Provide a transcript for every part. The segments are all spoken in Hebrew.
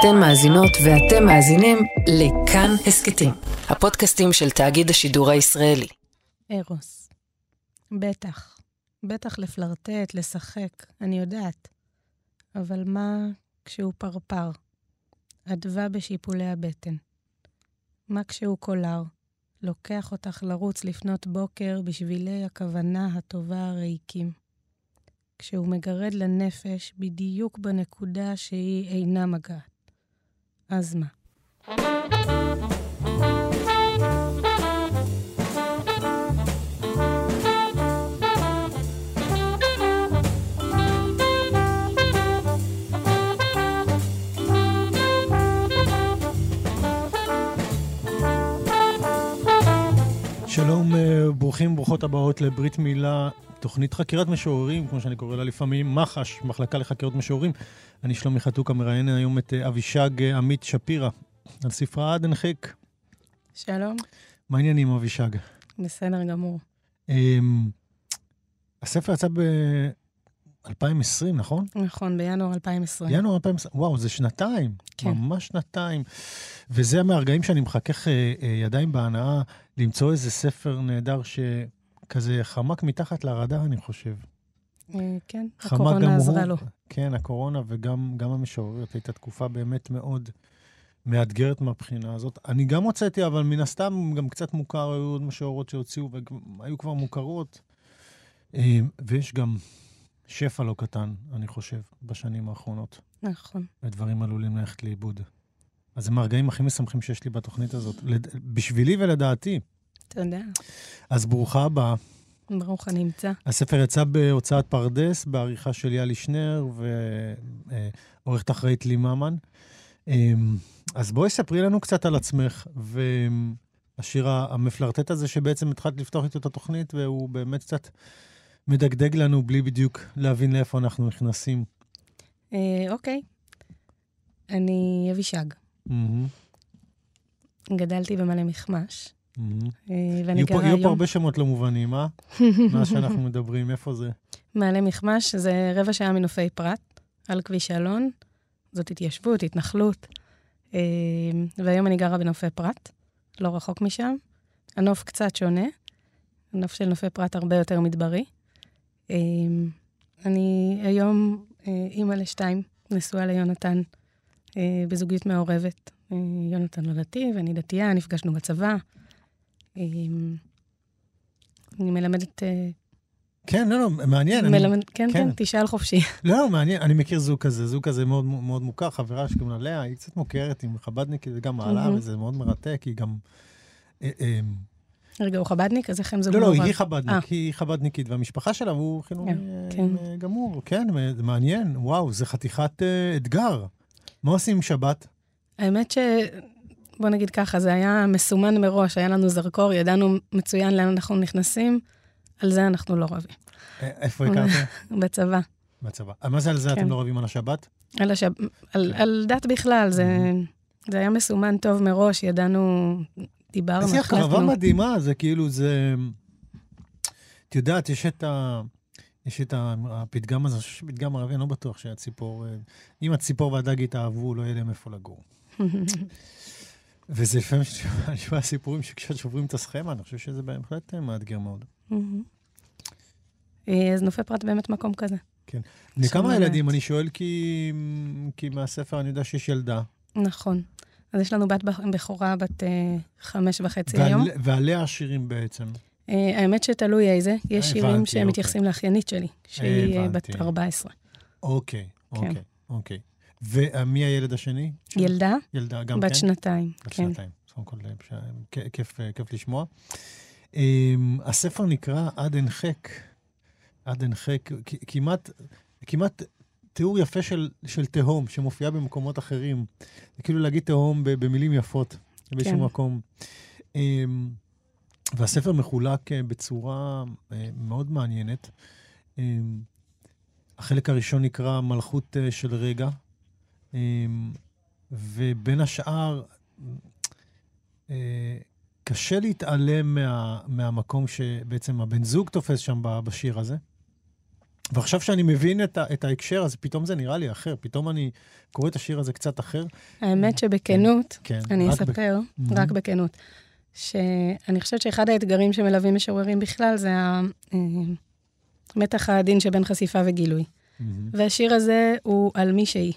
אתן מאזינות ואתם מאזינים לכאן הסכתים, הפודקאסטים של תאגיד השידור הישראלי. ארוס. בטח. בטח לפלרטט, לשחק, אני יודעת. אבל מה כשהוא פרפר? אדווה בשיפולי הבטן. מה כשהוא קולר? לוקח אותך לרוץ לפנות בוקר בשבילי הכוונה הטובה הריקים. כשהוא מגרד לנפש בדיוק בנקודה שהיא אינה מגעת. אז מה? שלום, אה, ברוכים, ברוכות הבאות לברית מילה, תוכנית חקירת משוררים, כמו שאני קורא לה לפעמים, מח"ש, מחלקה לחקירות משוררים. אני שלומי חתוקה, מראיין היום את אה, אבישג אה, עמית שפירא, על ספרה עד. שלום. מה העניינים, אבישג? בסדר גמור. אמ, הספר יצא ב-2020, נכון? נכון, בינואר 2020. ינואר 2020, וואו, זה שנתיים. כן. ממש שנתיים. וזה מהרגעים שאני מחכך אה, ידיים בהנאה, למצוא איזה ספר נהדר שכזה חמק מתחת לרדאר, אני חושב. אה, כן, הקורונה עזרה. לו. כן, הקורונה וגם גם המשוררת הייתה תקופה באמת מאוד מאתגרת מהבחינה הזאת. אני גם הוצאתי, אבל מן הסתם גם קצת מוכר, היו עוד משוררות שהוציאו והיו כבר מוכרות. אה, ויש גם שפע לא קטן, אני חושב, בשנים האחרונות. נכון. ודברים עלולים ללכת לאיבוד. אז זה מהרגעים הכי משמחים שיש לי בתוכנית הזאת. בשבילי ולדעתי. תודה. אז ברוכה הבאה. ברוך הנמצא. הספר יצא בהוצאת פרדס, בעריכה של יאלי שנר ועורכת אחראית לי ממן. אמ, אז בואי ספרי לנו קצת על עצמך, והשיר המפלרטט הזה שבעצם התחלת לפתוח איתו את התוכנית, והוא באמת קצת מדגדג לנו בלי בדיוק להבין לאיפה אנחנו נכנסים. אה, אוקיי. אני אבישג. גדלתי במלא מחמש, ואני גרה יהיו פה היום... הרבה שמות לא מובנים, אה? מה שאנחנו מדברים, איפה זה? מעלה מחמש זה רבע שעה מנופי פרת, על כביש אלון. זאת התיישבות, התנחלות. אה, והיום אני גרה בנופי פרת, לא רחוק משם. הנוף קצת שונה. הנוף של נופי פרת הרבה יותר מדברי. אה, אני היום אה, אימא לשתיים, נשואה ליונתן, בזוגיות מעורבת. יונתן לא דתי ואני דתייה, נפגשנו בצבא. אה, אני מלמדת אה, כן, לא, לא, מעניין. אני- מלמד, כן, כן. כן, תשאל חופשי. לא, לא, מעניין, אני מכיר זוג כזה, זוג כזה מאוד מאוד מוכר, חברה שקוראים לה לאה, היא קצת מוכרת, היא חב"דניקית וגם מעלה, מהמם. וזה מאוד מרתק, היא גם... אה, אה, רגע, הוא חבדניק? אז איך הם זוג לא, לא? היא חב"דניק, אה. היא חב"דניקית, והמשפחה שלה הוא חילוני כן, כן. גמור, כן, זה מעניין, וואו, זה חתיכת אתגר. מה עושים עם שבת? האמת ש... בוא נגיד ככה, זה היה מסומן מראש, היה לנו זרקור, ידענו מצוין לאן אנחנו נכנסים, על זה אנחנו לא רבים. אה, איפה הכרתם? בצבא. בצבא. אה, מה זה על זה כן. אתם לא רבים על השבת? על, השב... על, כן. על דת בכלל, זה, זה היה מסומן טוב מראש, ידענו, דיברנו, איזה הקרבה החלטנו. מדהימה, זה כאילו, זה... את יודעת, יש את ה... יש את הפתגם הזה, אני חושב שפתגם ערבי, אני לא בטוח שהציפור... אה, אם הציפור והדג יתאהבו, לא יהיה להם איפה לגור. וזה לפעמים, אני שומע סיפורים שכשאת שוברים את הסכמה, אני חושב שזה בהחלט אה, מאתגר מאוד. אה, אז נופי פרט באמת מקום כזה. בני כמה באמת. ילדים? אני שואל כי, כי מהספר אני יודע שיש ילדה. נכון. אז יש לנו בת בכורה בת אה, חמש וחצי היום. ועל- ועליה השירים בעצם. האמת שתלוי איזה. יש שירים שמתייחסים לאחיינית שלי, שהיא בת הבנתי. 14. אוקיי, כן. אוקיי, אוקיי. ומי הילד השני? ילדה, ילדה גם בת כן? שנתיים. בת כן. שנתיים. קודם כל, אה, כיף, כיף לשמוע. אמ, הספר נקרא עד אין חק. עד אין חק, כמעט, כמעט תיאור יפה של, של תהום שמופיעה במקומות אחרים. זה כאילו להגיד תהום במילים יפות, באיזשהו כן. מקום. אמ, והספר מחולק אה, בצורה אה, מאוד מעניינת. אמ, החלק הראשון נקרא מלכות של רגע, ובין השאר, אה, קשה להתעלם מה, מהמקום שבעצם הבן זוג תופס שם ב- בשיר הזה. ועכשיו שאני מבין את, ה, את ההקשר, אז פתאום זה נראה לי אחר. פתאום אני קורא את השיר הזה קצת אחר. האמת שבכנות, כן, אני רק ב- אספר, Mhm. רק בכנות, שאני חושבת שאחד האתגרים שמלווים משוררים בכלל זה המתח העדין שבין חשיפה וגילוי. מהמם. והשיר הזה הוא על מי שהיא,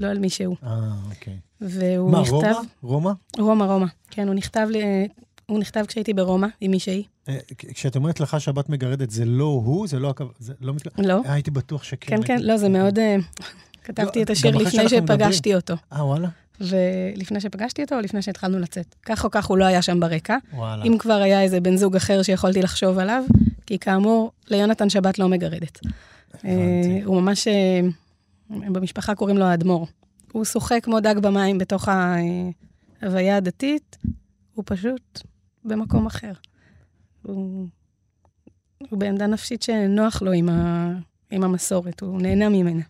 לא על מי שהוא. אה, אוקיי. והוא מה, נכתב... רומא? רומא? רומא, רומא. כן, הוא נכתב, לי, הוא נכתב כשהייתי ברומא, עם מי שהיא. אה, כשאת אומרת לך שבת מגרדת, זה לא הוא? זה לא הכו... זה לא מתכוון... לא? אה, הייתי בטוח שכן. כן, כן, לא, זה מאוד... אה, כתבתי לא, את השיר לפני. שפגשתי אותו. אה, וואלה? ולפני שפגשתי אותו, או לפני שהתחלנו לצאת. כך או כך הוא לא היה שם ברקע. וואלה. אם כבר היה איזה בן זוג אחר שיכולתי לחשוב עליו, כי כאמור, ליונתן שבת לא מגרדת. הבנתי. אה, הוא ממש, אה, במשפחה קוראים לו האדמו"ר. הוא שוחה כמו דג במים בתוך ההוויה הדתית, הוא פשוט במקום אחר. הוא, הוא בעמדה נפשית שנוח לו עם, ה, עם המסורת, הוא נהנה ממנה.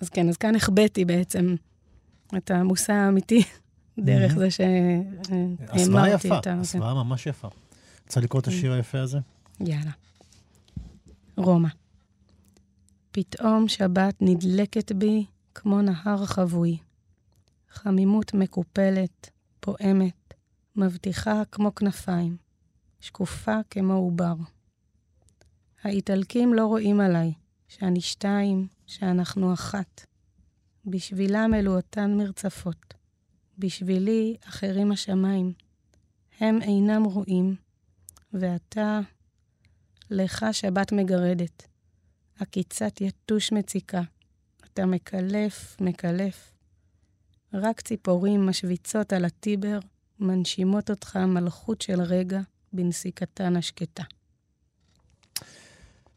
אז כן, אז כאן החבאתי בעצם את המושא האמיתי דרך מהמם. זה שהאמרתי יפה, את ה... הסוואה ממש יפה. רוצה לקרוא את השיר היפה הזה? יאללה. רומא. פתאום שבת נדלקת בי כמו נהר חבוי. חמימות מקופלת, פועמת, מבטיחה כמו כנפיים, שקופה כמו עובר. האיטלקים לא רואים עליי שאני שתיים, שאנחנו אחת. בשבילם אלו אותן מרצפות. בשבילי אחרים השמיים. הם אינם רואים, ואתה, לך שבת מגרדת. עקיצת יתוש מציקה. אתה מקלף, מקלף. רק ציפורים משוויצות על הטיבר, מנשימות אותך מלכות של רגע בנסיקתן השקטה.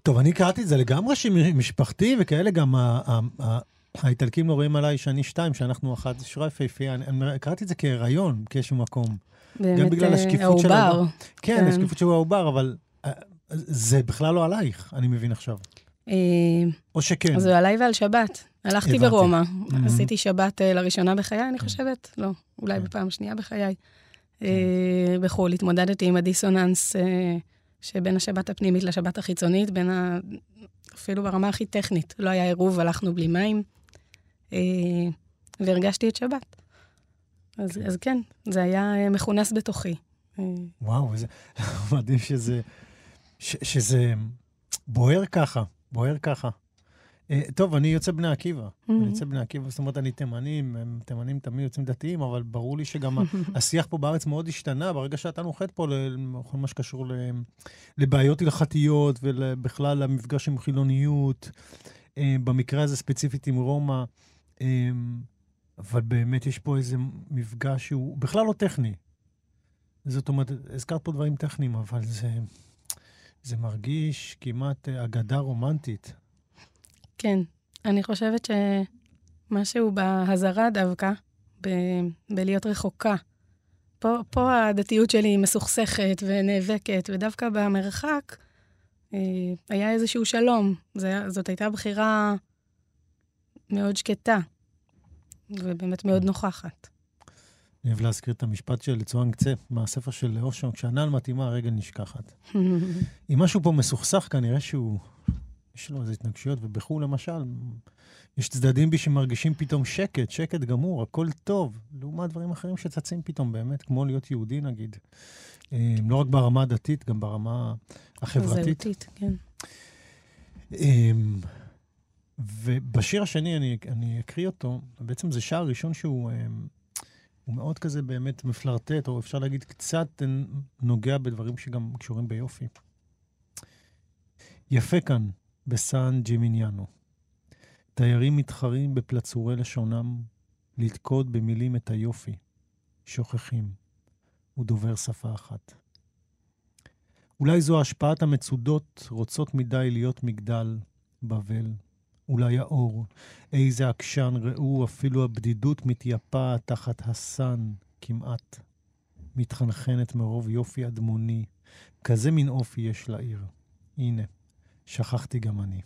טוב, אני קראתי את זה לגמרי משפחתי, וכאלה גם האיטלקים לא רואים עליי שאני שתיים, שאנחנו אחת, זה שירה יפהפייה. אני- קראתי את זה כהיריון באיזשהו מקום. באמת, בגלל אה, השקיפות של העובר. כן, כן. השקיפות שהוא העובר, אבל אה, זה בכלל לא עלייך, אני מבין עכשיו. אה, או שכן. זה עליי ועל שבת. הלכתי הבנתי. ברומא, Mhm. עשיתי שבת אה, לראשונה בחיי, אני כן. חושבת, לא, אולי כן. בפעם שנייה בחיי. אה, בחו"ל התמודדתי עם הדיסוננס שבין השבת הפנימית לשבת החיצונית, בין ה... אפילו ברמה הכי טכנית. לא היה עירוב, הלכנו בלי מים, והרגשתי את שבת. אז, אז כן, זה היה מכונס בתוכי. וואו, איזה מדהים שזה, ש, שזה בוער ככה, בוער ככה. אה, טוב, אני יוצא בני עקיבא. אני יוצא בני עקיבא, זאת אומרת, אני תימנים, הם תימנים תמיד יוצאים דתיים, אבל ברור לי שגם השיח פה בארץ מאוד השתנה ברגע שאתה נוחת פה לכל מה שקשור ל- לבעיות הלכתיות ובכלל למפגש עם חילוניות, אה, במקרה הזה ספציפית עם רומא. אה, אבל באמת יש פה איזה מפגש שהוא בכלל לא טכני. זאת אומרת, הזכרת פה דברים טכניים, אבל זה, זה מרגיש כמעט אה, אגדה רומנטית. כן, אני חושבת שמשהו בהזרה דווקא, ב- בלהיות רחוקה. פה, פה הדתיות שלי מסוכסכת ונאבקת, ודווקא במרחק אה, היה איזשהו שלום. זה, זאת הייתה בחירה מאוד שקטה, ובאמת מאוד נוכחת. אני אוהב להזכיר את המשפט של צואן קצה מהספר של אושו, כשהנעל מתאימה, הרגל נשכחת. אם משהו פה מסוכסך, כנראה שהוא, יש לו איזה התנגשויות, ובחו"ל למשל, יש צדדים בי שמרגישים פתאום שקט, שקט גמור, הכל טוב, לעומת דברים אחרים שצצים פתאום באמת, כמו להיות יהודי נגיד. אה, לא רק ברמה הדתית, גם ברמה החברתית. זהותית, כן. אמ, ובשיר השני, אני, אני אקריא אותו, בעצם זה שער ראשון שהוא אמ, הוא מאוד כזה באמת מפלרטט, או אפשר להגיד קצת נוגע בדברים שגם קשורים ביופי. יפה כאן, בסן ג'ימיניאנו. תיירים מתחרים בפלצורי לשונם לתקוד במילים את היופי, שוכחים, הוא דובר שפה אחת. אולי זו השפעת המצודות רוצות מדי להיות מגדל, בבל. אולי האור, איזה עקשן, ראו, אפילו הבדידות מתייפה תחת הסן כמעט. מתחנחנת מרוב יופי אדמוני, כזה מין אופי יש לעיר. הנה, שכחתי גם אני.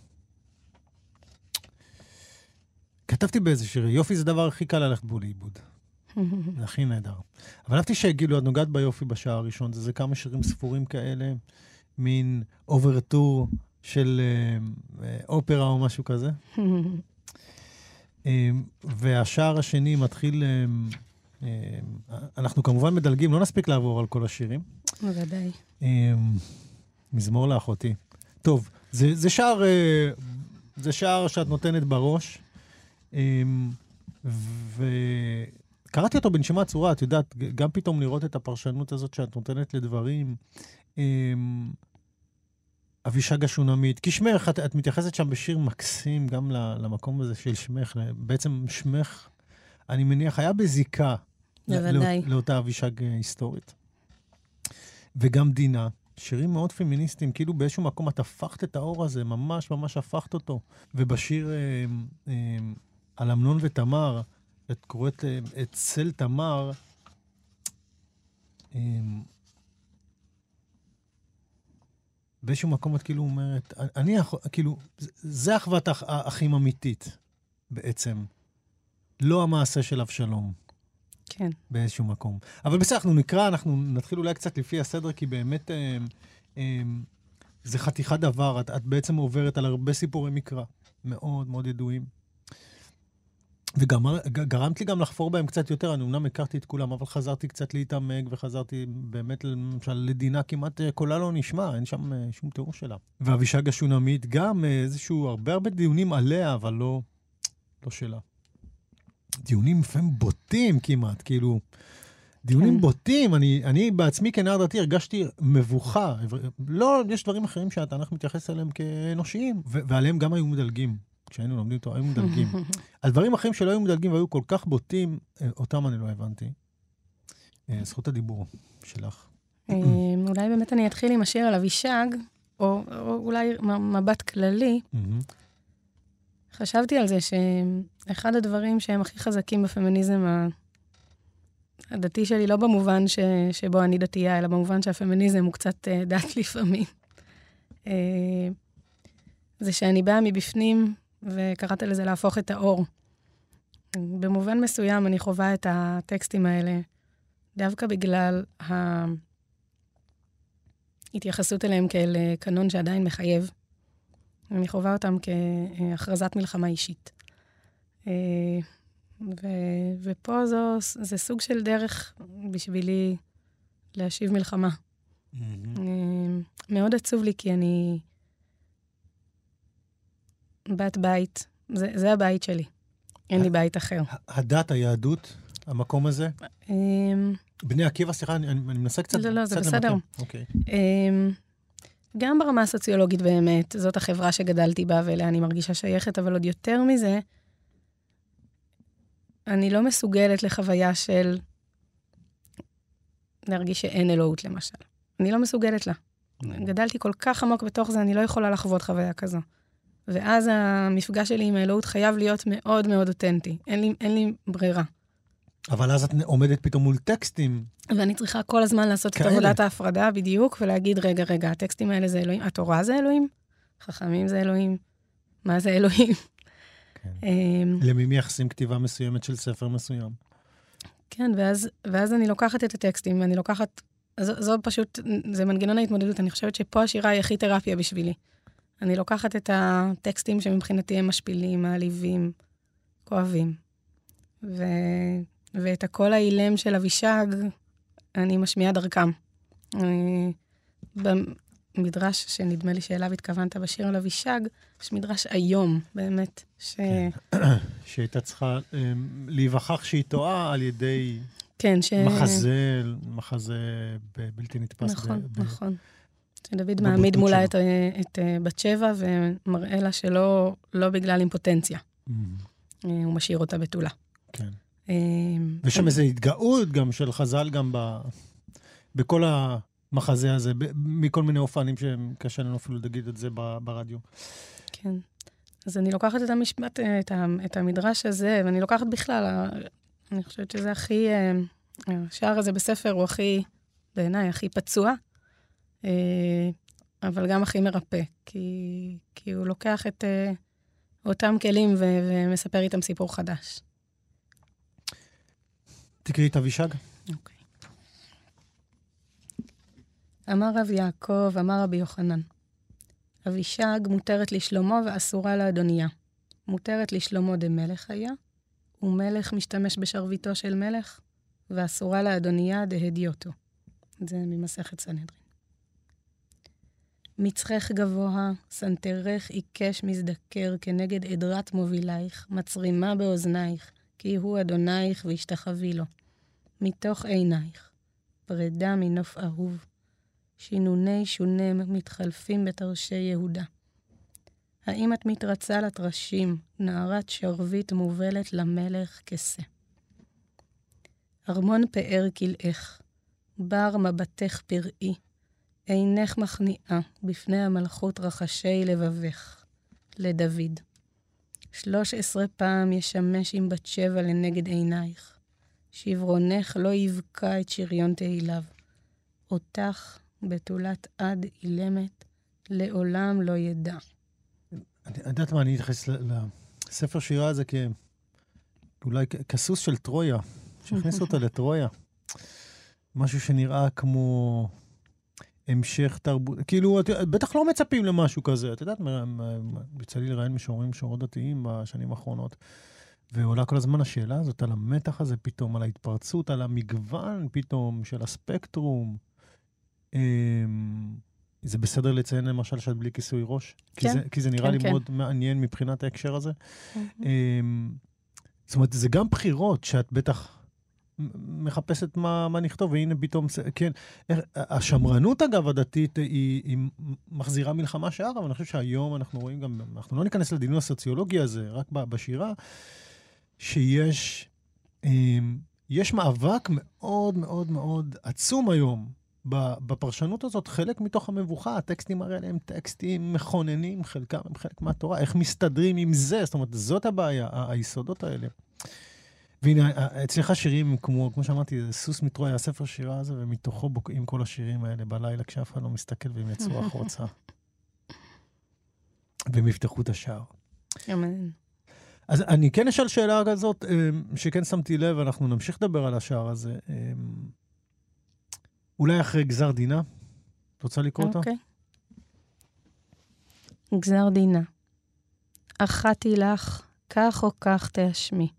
כתבתי באיזה שיר, יופי זה הדבר הכי קל ללכת בו לאיבוד. זה הכי נהדר. אבל אהבתי שגילו, את נוגעת ביופי בשעה הראשון, זה, זה כמה שירים ספורים כאלה, מין אוברטור של אה, אופרה או משהו כזה. אה, והשער השני מתחיל... אה, אנחנו כמובן מדלגים, לא נספיק לעבור על כל השירים. בוודאי. מזמור לאחותי. טוב, זה, זה שער, זה שער שאת נותנת בראש, וקראתי אותו בנשימה עצורה, את יודעת, גם פתאום לראות את הפרשנות הזאת שאת נותנת לדברים. אבישג השונמית, כי שמך, את, את מתייחסת שם בשיר מקסים גם למקום הזה של שמך, בעצם שמך, אני מניח, היה בזיקה בוודאי. לא, לאותה אבישג אה, היסטורית. וגם דינה, שירים מאוד פמיניסטיים, כאילו באיזשהו מקום את הפכת את האור הזה, ממש ממש הפכת אותו. ובשיר אה, אה, על אמנון ותמר, את קוראת אה, את צל תמר, אה, באיזשהו מקום את כאילו אומרת, אני יכול, כאילו, זה אחוות האחים אמיתית, בעצם. לא המעשה של אבשלום. כן. באיזשהו מקום. אבל בסדר, אנחנו נקרא, אנחנו נתחיל אולי קצת לפי הסדר, כי באמת אה, אה, זה חתיכת דבר. את, את בעצם עוברת על הרבה סיפורי מקרא, מאוד מאוד ידועים. וגרמת לי גם לחפור בהם קצת יותר, אני אמנם הכרתי את כולם, אבל חזרתי קצת להתעמק, וחזרתי באמת, למשל, לדינה כמעט אה, קולה לא נשמע, אין שם אה, שום תיאור שלה. ואבישג השונמית, גם אה, איזשהו, הרבה הרבה דיונים עליה, אבל לא, לא שלה. דיונים לפעמים בוטים כמעט, כאילו, דיונים כן. בוטים. אני, אני בעצמי כנער דתי הרגשתי מבוכה. לא, יש דברים אחרים שהתנ"ך מתייחס אליהם כאנושיים, ועליהם גם היו מדלגים. כשהיינו לומדים אותו, היו מדלגים. על דברים אחרים שלא היו מדלגים והיו כל כך בוטים, אה, אותם אני לא הבנתי. אה, זכות הדיבור שלך. אה, אולי באמת אני אתחיל עם השיר על אבישג, או, או אולי מבט כללי. חשבתי על זה שאחד הדברים שהם הכי חזקים בפמיניזם הדתי שלי, לא במובן ש, שבו אני דתייה, אלא במובן שהפמיניזם הוא קצת דת לפעמים, זה שאני באה מבפנים וקראת לזה להפוך את האור. במובן מסוים אני חווה את הטקסטים האלה דווקא בגלל ההתייחסות אליהם כאל קנון שעדיין מחייב. אני חווה אותם כהכרזת מלחמה אישית. ו- ופה זו, זה סוג של דרך בשבילי להשיב מלחמה. Mm-hmm. מאוד עצוב לי, כי אני בת בית, זה, זה הבית שלי. אין לי בית אחר. הדת, היהדות, המקום הזה? אמ, בני עקיבא, סליחה, אני, אני מנסה קצת... לא, לא, זה בסדר. אוקיי. אמ, גם ברמה הסוציולוגית באמת, זאת החברה שגדלתי בה ואליה אני מרגישה שייכת, אבל עוד יותר מזה, אני לא מסוגלת לחוויה של להרגיש שאין אלוהות, למשל. אני לא מסוגלת לה. גדלתי כל כך עמוק בתוך זה, אני לא יכולה לחוות חוויה כזו. ואז המפגש שלי עם האלוהות חייב להיות מאוד מאוד אותנטי. אין לי, אין לי ברירה. אבל אז את עומדת פתאום מול טקסטים. ואני צריכה כל הזמן לעשות כאלה. את עבודת ההפרדה בדיוק, ולהגיד, רגע, רגע, הטקסטים האלה זה אלוהים, התורה זה אלוהים, חכמים זה אלוהים, מה זה אלוהים? כן. אמ, למי מייחסים כתיבה מסוימת של ספר מסוים? כן, ואז, ואז אני לוקחת את הטקסטים, ואני לוקחת, זו, זו פשוט, זה מנגנון ההתמודדות, אני חושבת שפה השירה היא הכי תרפיה בשבילי. אני לוקחת את הטקסטים שמבחינתי הם משפילים, מעליבים, כואבים. ו... ואת הקול האילם של אבישג, אני משמיעה דרכם. במדרש שנדמה לי שאליו התכוונת בשיר על אבישג, יש מדרש איום, באמת, ש... כן. שהייתה צריכה um, להיווכח שהיא טועה על ידי כן, ש... מחזה, מחזה בלתי נתפס. נכון, ב... נכון. שדוד מעמיד מולה את, את אה, בת שבע ומראה לה שלא לא בגלל אימפוטנציה. Mm-hmm. אה, הוא משאיר אותה בתולה. כן. אה, ויש שם איזו התגאות גם של חז"ל גם ב, בכל המחזה הזה, ב, מכל מיני אופנים שקשה לנו אפילו להגיד את זה ברדיו. כן. אז אני לוקחת את המשפט, את, ה, את המדרש הזה, ואני לוקחת בכלל, אני חושבת שזה הכי, השער הזה בספר הוא הכי, בעיניי, הכי פצוע. אה, אבל גם הכי מרפא, כי, כי הוא לוקח את uh, אותם כלים ו- ומספר איתם סיפור חדש. תקראי את אבישג. אוקיי. אמר רב יעקב, אמר רבי יוחנן, אבישג מותרת לשלמה ואסורה לאדוניה. מותרת לשלמה דמלך היה, ומלך משתמש בשרביטו של מלך, ואסורה לאדוניה דהדיוטו. זה ממסכת סנהדרין. מצחך גבוה, סנטרך עיקש מזדקר כנגד עדרת מובילייך, מצרימה באוזנייך, כי הוא אדונייך והשתחווי לו. מתוך עינייך, פרידה מנוף אהוב, שינוני שונם מתחלפים בתרשי יהודה. האם את מתרצה לתרשים, נערת שרביט מובלת למלך כסה? ארמון פאר כלאך, בר מבטך פראי, עינך מכניעה בפני המלכות רחשי לבבך, לדוד. שלוש עשרה פעם ישמש עם בת שבע לנגד עינייך. שברונך לא יבקע את שריון תהיליו. אותך, בתולת עד אילמת, לעולם לא ידע. אני יודעת מה, אני אתייחס לספר שירה הזה כאולי כסוס של טרויה, שהכניסו אותה לטרויה. משהו שנראה כמו המשך תרבות, כאילו, את, בטח לא מצפים למשהו כזה. את יודעת, יצא לי לראיין משוררים, משוררות דתיים בשנים האחרונות, ועולה כל הזמן השאלה הזאת על המתח הזה פתאום, על ההתפרצות, על המגוון פתאום של הספקטרום. אמ, זה בסדר לציין למשל שאת בלי כיסוי ראש? כן. כי זה, כי זה נראה כן, לי כן. מאוד מעניין מבחינת ההקשר הזה. Mm-hmm. זאת אומרת, זה גם בחירות שאת בטח מחפשת מה, מה נכתוב, והנה פתאום, כן. השמרנות, אגב, הדתית, היא, היא מחזירה מלחמה שער, אבל אני חושב שהיום אנחנו רואים גם, אנחנו לא ניכנס לדיון הסוציולוגי הזה, רק בשירה, שיש אמ, יש מאבק מאוד מאוד מאוד עצום היום בפרשנות הזאת, חלק מתוך המבוכה, הטקסטים האלה הם טקסטים מכוננים, חלקם הם חלק מהתורה, איך מסתדרים עם זה? זאת אומרת, זאת הבעיה, היסודות האלה. והנה, אצלך שירים כמו, כמו שאמרתי, סוס מטרוי, הספר שירה הזה, ומתוכו בוקעים כל השירים האלה בלילה, כשאף אחד לא מסתכל והם יצאו החוצה. והם יפתחו את השער. אמן. אז אני כן אשאל שאלה כזאת, אמ, שכן שמתי לב, אנחנו נמשיך לדבר על השער הזה. אמ, אולי אחרי גזר דינה? את רוצה לקרוא אותה? אוקיי. גזר דינה. אחתי לך, כך או כך תאשמי.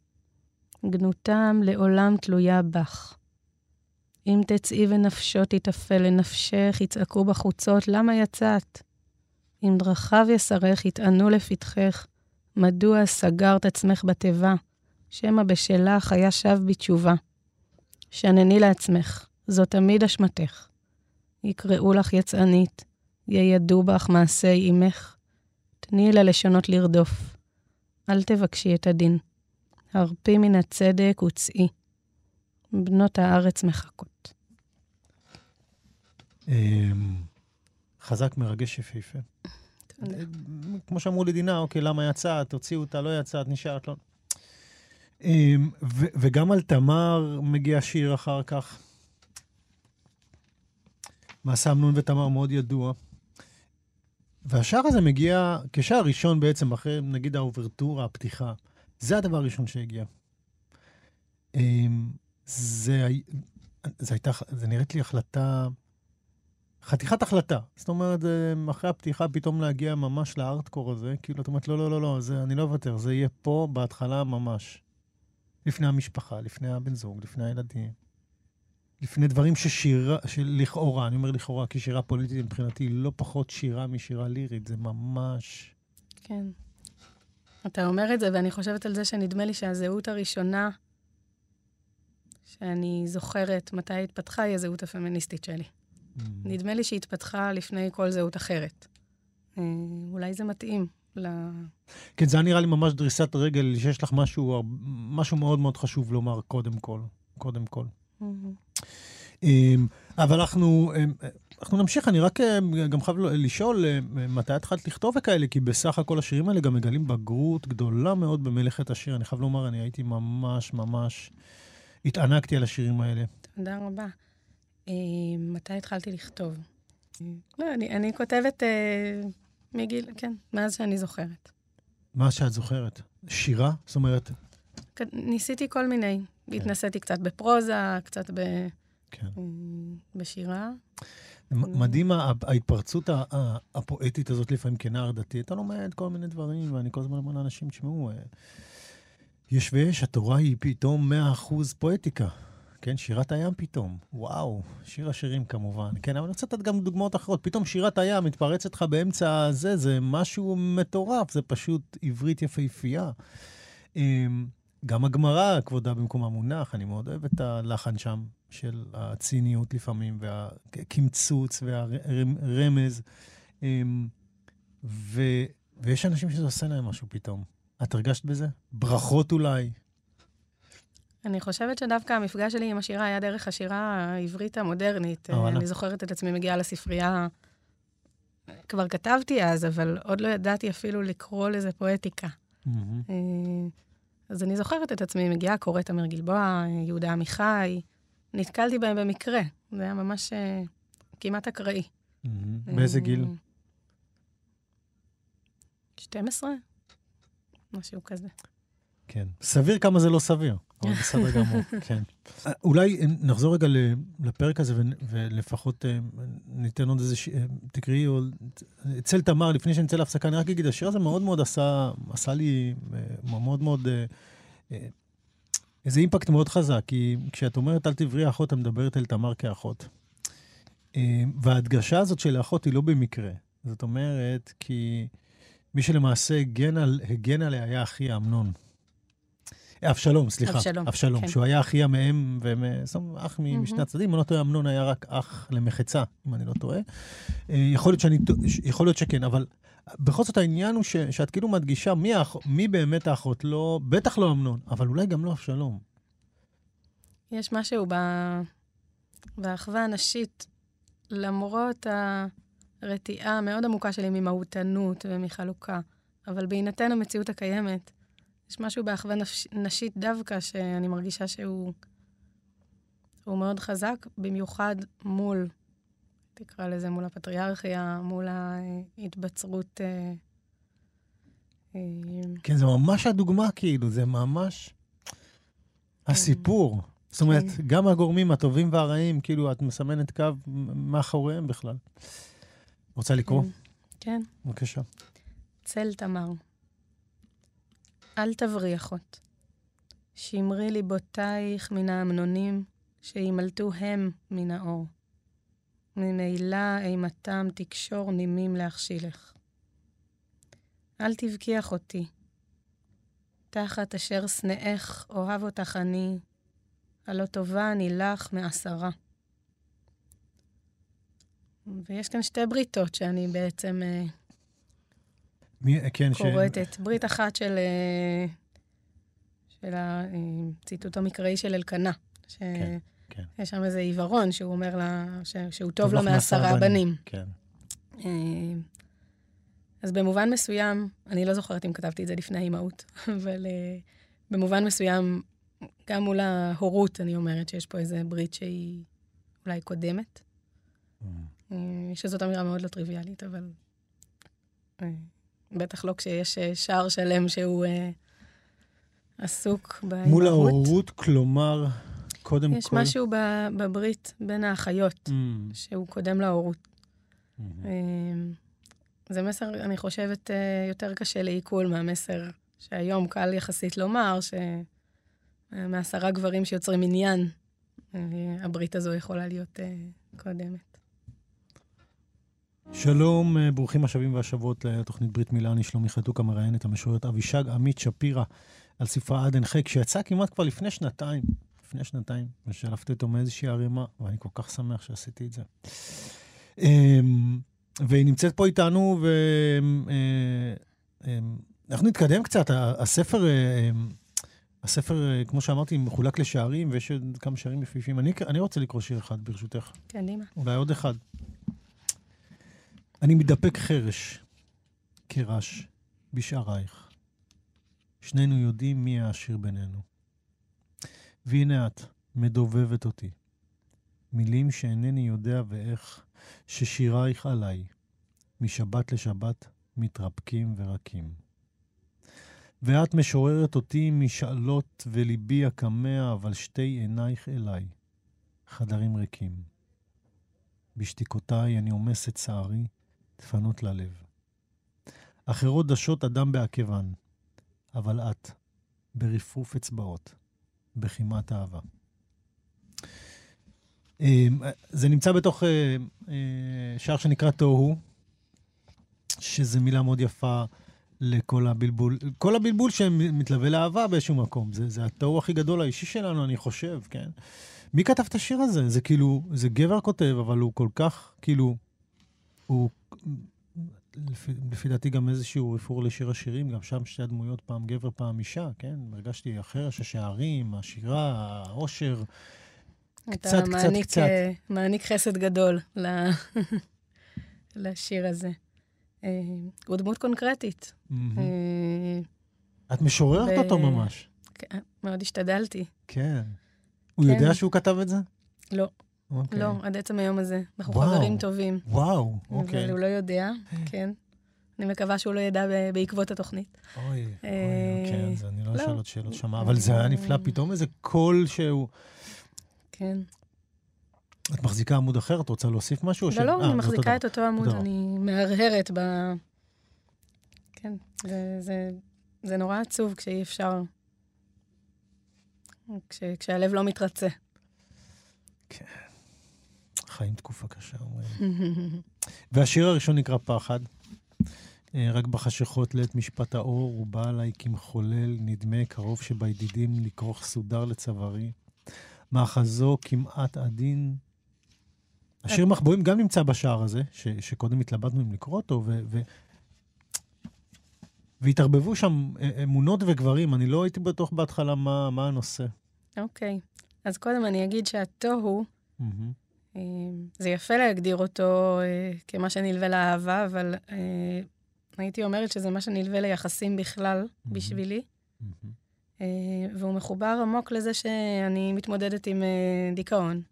גנותם לעולם תלויה בך. אם תצאי ונפשו תתאפל לנפשך, יצעקו בחוצות, למה יצאת? אם דרכיו יסרך, יטענו לפתחך, מדוע סגרת עצמך בתיבה, שמא בשלך היה שב בתשובה. שנני לעצמך, זו תמיד אשמתך. יקראו לך יצאנית, יידו בך מעשי אמך. תני ללשונות לרדוף, אל תבקשי את הדין. הרפי מן הצדק וצאי. בנות הארץ מחכות. אמ, חזק, מרגש, יפהפה. כמו שאמרו לדינה, אוקיי, למה יצאת? תוציאו אותה, לא יצאת, נשארת, לא... אמ, וגם על תמר מגיע שיר אחר כך. מעשה אמנון ותמר מאוד ידוע. והשער הזה מגיע כשער ראשון בעצם, אחרי נגיד האוברטורה, הפתיחה. זה הדבר הראשון שהגיע. אמ, זה, זה הייתה, זה נראית לי החלטה, חתיכת החלטה. זאת אומרת, אחרי הפתיחה פתאום להגיע ממש לארטקור הזה, כאילו, את אומרת, לא, לא, לא, לא, זה, אני לא אוותר, זה יהיה פה בהתחלה ממש. לפני המשפחה, לפני הבן זוג, לפני הילדים. לפני דברים ששירה, שלכאורה, אני אומר לכאורה, כי שירה פוליטית מבחינתי היא לא פחות שירה משירה לירית, זה ממש... כן. אתה אומר את זה, ואני חושבת על זה שנדמה לי שהזהות הראשונה שאני זוכרת מתי התפתחה היא הזהות הפמיניסטית שלי. Mm. נדמה לי שהיא התפתחה לפני כל זהות אחרת. אה, אולי זה מתאים ל... כן, זה נראה לי ממש דריסת רגל, שיש לך משהו, משהו מאוד מאוד חשוב לומר קודם כל. קודם כל. Mm-hmm. אבל אנחנו, אנחנו נמשיך, אני רק אה, גם חייב לשאול, אה, מתי התחלת לכתוב וכאלה? כי בסך הכל השירים האלה גם מגלים בגרות גדולה מאוד במלאכת השיר. אני חייב לומר, אני הייתי ממש ממש, התענקתי על השירים האלה. תודה רבה. אה, מתי התחלתי לכתוב? לא, אני, אני כותבת מגיל, כן, מאז שאני זוכרת. מה שאת זוכרת? שירה? זאת אומרת... ניסיתי כל מיני. כן. התנסיתי קצת בפרוזה, קצת ב... כן. בשירה. מ- מדהים ההתפרצות הפואטית הזאת לפעמים כנער דתי. אתה לומד כל מיני דברים, ואני כל הזמן אומר לאנשים, תשמעו, אה, יש ויש, התורה היא פתאום 100% פואטיקה. כן, שירת הים פתאום, וואו, שיר השירים כמובן. כן, אבל אני רוצה לתת גם דוגמאות אחרות. פתאום שירת הים מתפרצת לך באמצע הזה, זה משהו מטורף, זה פשוט עברית יפהפייה. אמ, גם הגמרא, כבודה במקומה מונח, אני מאוד אוהב את הלחן שם של הציניות לפעמים, והקמצוץ והרמז. אמ, ו, ויש אנשים שזה עושה להם משהו פתאום. את הרגשת בזה? ברכות אולי? אני חושבת שדווקא המפגש שלי עם השירה היה דרך השירה העברית המודרנית. אה, וואלה. אני זוכרת את עצמי מגיעה לספרייה, כבר כתבתי אז, אבל עוד לא ידעתי אפילו לקרוא לזה פואטיקה. אה, אז אני זוכרת את עצמי מגיעה, קוראת אמיר גלבוע, יהודה עמיחי, נתקלתי בהם במקרה. זה היה ממש אה, כמעט אקראי. מהמם. באיזה גיל? אה, 12? משהו כזה. כן. סביר כמה זה לא סביר, אבל בסדר גמור, כן. אה, אולי אה, נחזור רגע לפרק הזה ולפחות אה, ניתן עוד איזה... ש- אה, תקראי, או... אצל תמר, לפני שנצא להפסקה, אני רק אגיד, השיר הזה מאוד מאוד עשה, עשה לי אה, מאוד מאוד... איזה אימפקט מאוד חזק, כי כשאת אומרת אל תברי אחות, את מדברת אל תמר כאחות. אה, וההדגשה הזאת של האחות היא לא במקרה. זאת אומרת, כי מי שלמעשה הגן, על, הגן עליה היה אחי אמנון. אה, אבשלום, סליחה. אבשלום, אבשלום, כן. שהוא היה אחיה מהם, והם זאת אומרת, אח משני. הצדדים. אם אני לא טועה, אמנון היה רק אח למחצה, אם אני לא טועה. אה, יכול להיות, שאני, יכול להיות שכן, אבל בכל זאת העניין הוא ש, שאת כאילו מדגישה מי, האח, מי באמת האחות, לא, בטח לא אמנון, אבל אולי גם לא אבשלום. יש משהו ב... באחווה הנשית, למרות הרתיעה המאוד עמוקה שלי ממהותנות ומחלוקה, אבל בהינתן המציאות הקיימת, יש משהו באחווה נפש... נשית דווקא שאני מרגישה שהוא הוא מאוד חזק, במיוחד מול, תקרא לזה, מול הפטריארכיה, מול ההתבצרות. אה, אה, כן, זה ממש הדוגמה, כאילו, זה ממש הסיפור. זאת אומרת, כן. גם הגורמים הטובים והרעים, כאילו, את מסמנת קו מאחוריהם בכלל. רוצה לקרוא? כן. בבקשה. צל תמר. אל תברי אחות. שמרי ליבותייך מן האמנונים, שימלטו הם מן האור. ממילא אימתם תקשור נימים להכשילך. אל תבכי אחותי. תחת אשר שנאך אוהב אותך אני, הלא טובה אני לך מעשרה. ויש כאן שתי בריתות שאני בעצם אה, מי, כן, ש... כורתת. ברית אחת של, אה, של הציטוט המקראי של אלקנה. ש... כן, כן. יש שם איזה עיוורון שהוא אומר לה ש... שהוא טוב לו מעשרה בנים. כן. אה, אז במובן מסוים, אני לא זוכרת אם כתבתי את זה לפני האימהות, אבל אה, במובן מסוים, גם מול ההורות, אני אומרת שיש פה איזה ברית שהיא אולי קודמת. אה, שזאת אמירה מאוד לא טריוויאלית, אבל בטח לא כשיש שער שלם שהוא עסוק באימהות. מול ההורות, כלומר, קודם יש כל... משהו ב- בברית בין האחיות, Mm, שהוא קודם להורות. mm, אה, זה מסר, אני חושבת, אה, יותר קשה לעיכול מהמסר שהיום קל יחסית לומר, שמעשרה גברים שיוצרים עניין, אה, הברית הזו יכולה להיות אה, קודמת. שלום, ברוכים השבים והשבות לתוכנית ברית מילה, אני שלומי חתוק המראיין את המשוררת אבישג עמית שפירא על ספרה עד אין חק, שיצא כמעט כבר לפני שנתיים, לפני שנתיים, ושלפתי אותו מאיזושהי ערימה, ואני כל כך שמח שעשיתי את זה. אמ, והיא נמצאת פה איתנו, ואנחנו נתקדם קצת. הספר, אה, אמ, הספר, אה, כמו שאמרתי, מחולק לשערים, ויש עוד כמה שערים יפהפים. אני, אני רוצה לקרוא שיר אחד, ברשותך. קדימה. אולי עוד אחד. אני מתדפק חרש, כרש, בשערייך. שנינו יודעים מי העשיר בינינו. והנה את, מדובבת אותי. מילים שאינני יודע ואיך, ששירייך עליי, משבת לשבת מתרפקים ורקים. ואת משוררת אותי משאלות וליבי הקמע, אבל שתי עינייך אליי, חדרים ריקים. בשתיקותיי אני עומס את צערי, דפנות ללב. אחרות דשות אדם בעקבן, אבל את, ברפרוף אצבעות, בכמעט אהבה. אמ, זה נמצא בתוך אה, אה, שער שנקרא תוהו, שזו מילה מאוד יפה לכל הבלבול, כל הבלבול שמתלווה לאהבה באיזשהו מקום. זה, זה התוהו הכי גדול האישי שלנו, אני חושב, כן? מי כתב את השיר הזה? זה כאילו, זה גבר כותב, אבל הוא כל כך, כאילו, הוא, לפי, לפי דעתי גם איזשהו רפור לשיר השירים, גם שם שתי הדמויות, פעם גבר, פעם אישה, כן? הרגשתי אחר, השערים, השירה, העושר. קצת, קצת, קצת. אתה מעניק חסד גדול לשיר הזה. אה, הוא דמות קונקרטית. אה, את משוררת אותו ממש. כן, מאוד השתדלתי. כן. הוא כן. יודע שהוא כתב את זה? לא. אוקיי. לא, עד עצם היום הזה. אנחנו וואו, חברים טובים. וואו, אוקיי. אבל הוא לא יודע, כן. אני מקווה שהוא לא ידע בעקבות התוכנית. אוי, אוי, כן, אז אני לא, לא. אשאל עוד שאלות שמה, אבל זה היה נפלא, פתאום איזה קול שהוא... כן. את מחזיקה עמוד אחר? את רוצה להוסיף משהו? לא, לא, אני מחזיקה את אותו עמוד, אני מהרהרת ב... כן, זה נורא עצוב כשאי אפשר כש, כשהלב לא מתרצה. כן. חיים תקופה קשה, אומרים. והשיר הראשון נקרא פחד. אה, רק בחשכות לעת משפט האור, הוא בא עליי כמחולל, נדמה קרוב שבידידים לכרוך סודר לצווארי. מאחזו כמעט עדין. השיר מחבואים גם נמצא בשער הזה, ש, שקודם התלבטנו אם לקרוא אותו, ו, ו, והתערבבו שם אה, אמונות וגברים, אני לא הייתי בטוח בהתחלה מה, מה הנושא. אוקיי, okay. אז קודם אני אגיד שהתוהו, mm-hmm. זה יפה להגדיר אותו אה, כמה שנלווה לאהבה, אבל הייתי אומרת שזה מה שנלווה ליחסים בכלל. בשבילי. Mm-hmm. והוא מחובר עמוק לזה שאני מתמודדת עם דיכאון.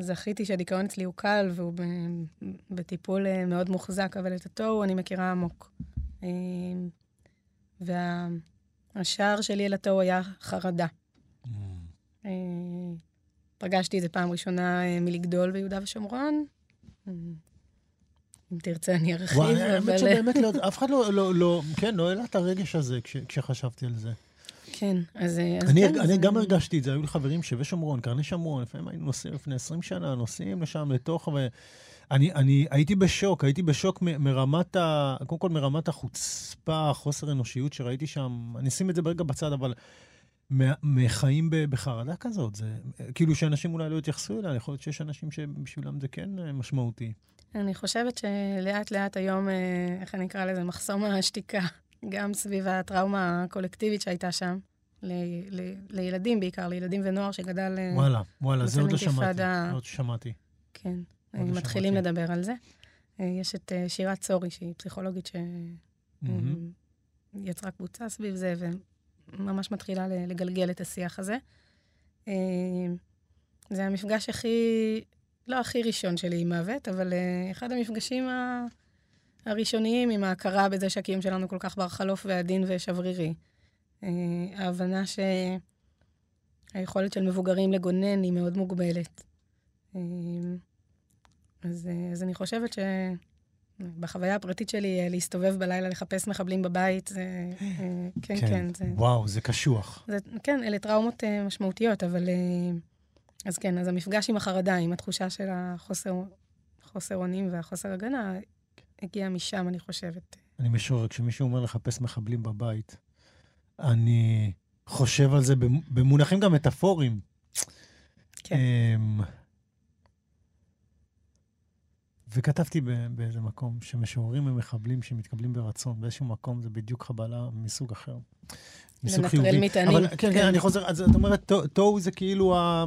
זכיתי שהדיכאון אצלי הוא קל והוא בטיפול אה, מאוד מוחזק, אבל את התוהו אני מכירה עמוק. אה, והשער שלי אל התוהו היה חרדה. אה, פגשתי את זה פעם ראשונה מלגדול ביהודה ושומרון. אם תרצה, אני ארחיב. וואי, האמת שבאמת לא, אף אחד לא, לא, לא, כן, לא העלה את הרגש הזה כשחשבתי על זה. כן, אז... אז אני, כן, אני זה... גם הרגשתי את זה, היו לי חברים שבי שומרון, קרני שומרון, לפעמים היינו נוסעים לפני 20 שנה, נוסעים לשם לתוך, ואני אני, הייתי בשוק, הייתי בשוק מ, מרמת ה... קודם כל מרמת החוצפה, חוסר אנושיות שראיתי שם, אני אשים את זה ברגע בצד, אבל... מחיים בחרדה כזאת, זה כאילו שאנשים אולי לא יתייחסו אליה, יכול להיות שיש אנשים שבשבילם זה כן אה, משמעותי. אני חושבת שלאט לאט היום, אה, איך אני אקרא לזה, מחסום השתיקה גם סביב הטראומה הקולקטיבית שהייתה שם, ל, ל, לילדים בעיקר, לילדים ונוער שגדל... אה, וואלה, וואלה, זה עוד לא שמעתי, עוד שמעתי. כן, לא מתחילים שמעתי. לדבר על זה. יש את שירת צורי, שהיא פסיכולוגית שיצרה קבוצה סביב זה, וממש מתחילה לגלגל את השיח הזה. זה המפגש הכי, לא הכי ראשון שלי עם מוות, אבל אחד המפגשים. הראשוניים עם ההכרה בזה שהקיום שלנו כל כך בר חלוף ועדין ושברירי. אה, ההבנה שהיכולת של מבוגרים לגונן היא מאוד מוגבלת. אה, אז, אה, אז אני חושבת שבחוויה הפרטית שלי, להסתובב בלילה, לחפש מחבלים בבית, זה... כן, כן, כן. זה, וואו, זה קשוח. זה, כן, אלה טראומות משמעותיות, אבל... אז כן, אז המפגש עם החרדה, עם התחושה של החוסר אונים והחוסר הגנה, הגיע משם, אני חושבת. אני משורר, כשמישהו אומר לחפש מחבלים בבית, אני חושב על זה במונחים גם מטאפוריים. כן. אמ, וכתבתי באיזה מקום שמשוררים הם מחבלים שמתקבלים ברצון, באיזשהו מקום זה בדיוק חבלה מסוג אחר. מסוג חיובי. לנטרל מטענים. אבל כן, כן, כן, אני חוזר, אז את אומרת, תוהו זה כאילו ה...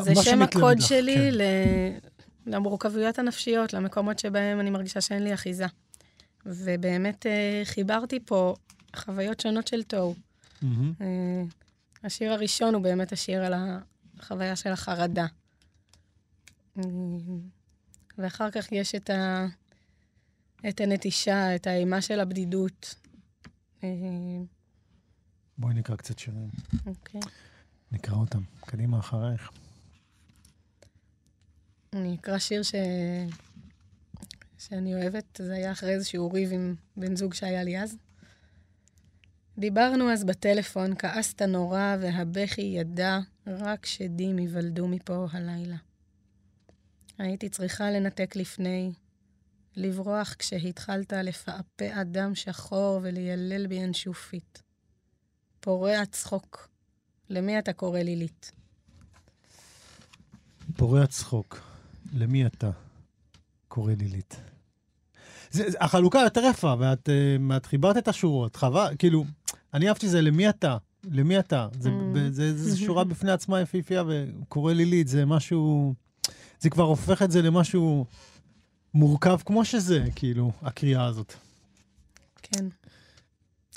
זה שם הקוד שלי כן. למורכבויות הנפשיות, למקומות שבהם אני מרגישה שאין לי אחיזה. ובאמת אה, חיברתי פה חוויות שונות של תוהו. Mm-hmm. אה, השיר הראשון הוא באמת השיר על החוויה של החרדה. אה, ואחר כך יש את, ה... את הנטישה, את האימה של הבדידות. בואי נקרא קצת שירים. אוקיי. Okay. נקרא אותם. קדימה אחרייך. אני אקרא שיר ש... שאני אוהבת, זה היה אחרי איזשהו ריב עם בן זוג שהיה לי אז. דיברנו אז בטלפון, כעסת נורא והבכי ידע, רק שדים ייוולדו מפה הלילה. הייתי צריכה לנתק לפני, לברוח כשהתחלת לפעפע דם שחור וליילל בינשופית. פורע צחוק, למי אתה קורא לילית? פורע צחוק, למי אתה קורא לילית? זה, זה, החלוקה יותר יפה, ואת uh, את חיברת את השורות, חבל, כאילו, אני אהבתי זה למי אתה, למי אתה. זה, Mm. זה, זה, זה שורה בפני עצמה יפהפייה, וקורא לילית, זה משהו, זה כבר הופך את זה למשהו מורכב כמו שזה, כאילו, הקריאה הזאת. כן.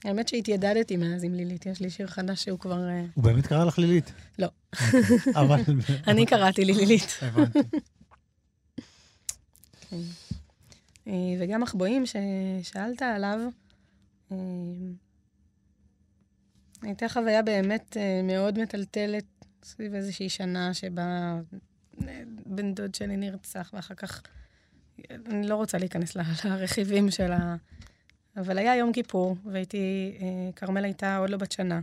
האמת שהתיידדתי מאז עם לילית, יש לי שיר חדש שהוא כבר... אה, הוא באמת קרא לך לילית? לא. אבל... אני קראתי לי לילית. הבנתי. כן. אה, וגם מחבואים ששאלת עליו, אה, הייתה חוויה באמת מאוד מטלטלת סביב איזושהי שנה שבה בן דוד שלי נרצח, ואחר כך, אני לא רוצה להיכנס ל- לרכיבים של ה... אבל היה יום כיפור, והייתי, אה, כרמל הייתה עוד לא בת שנה.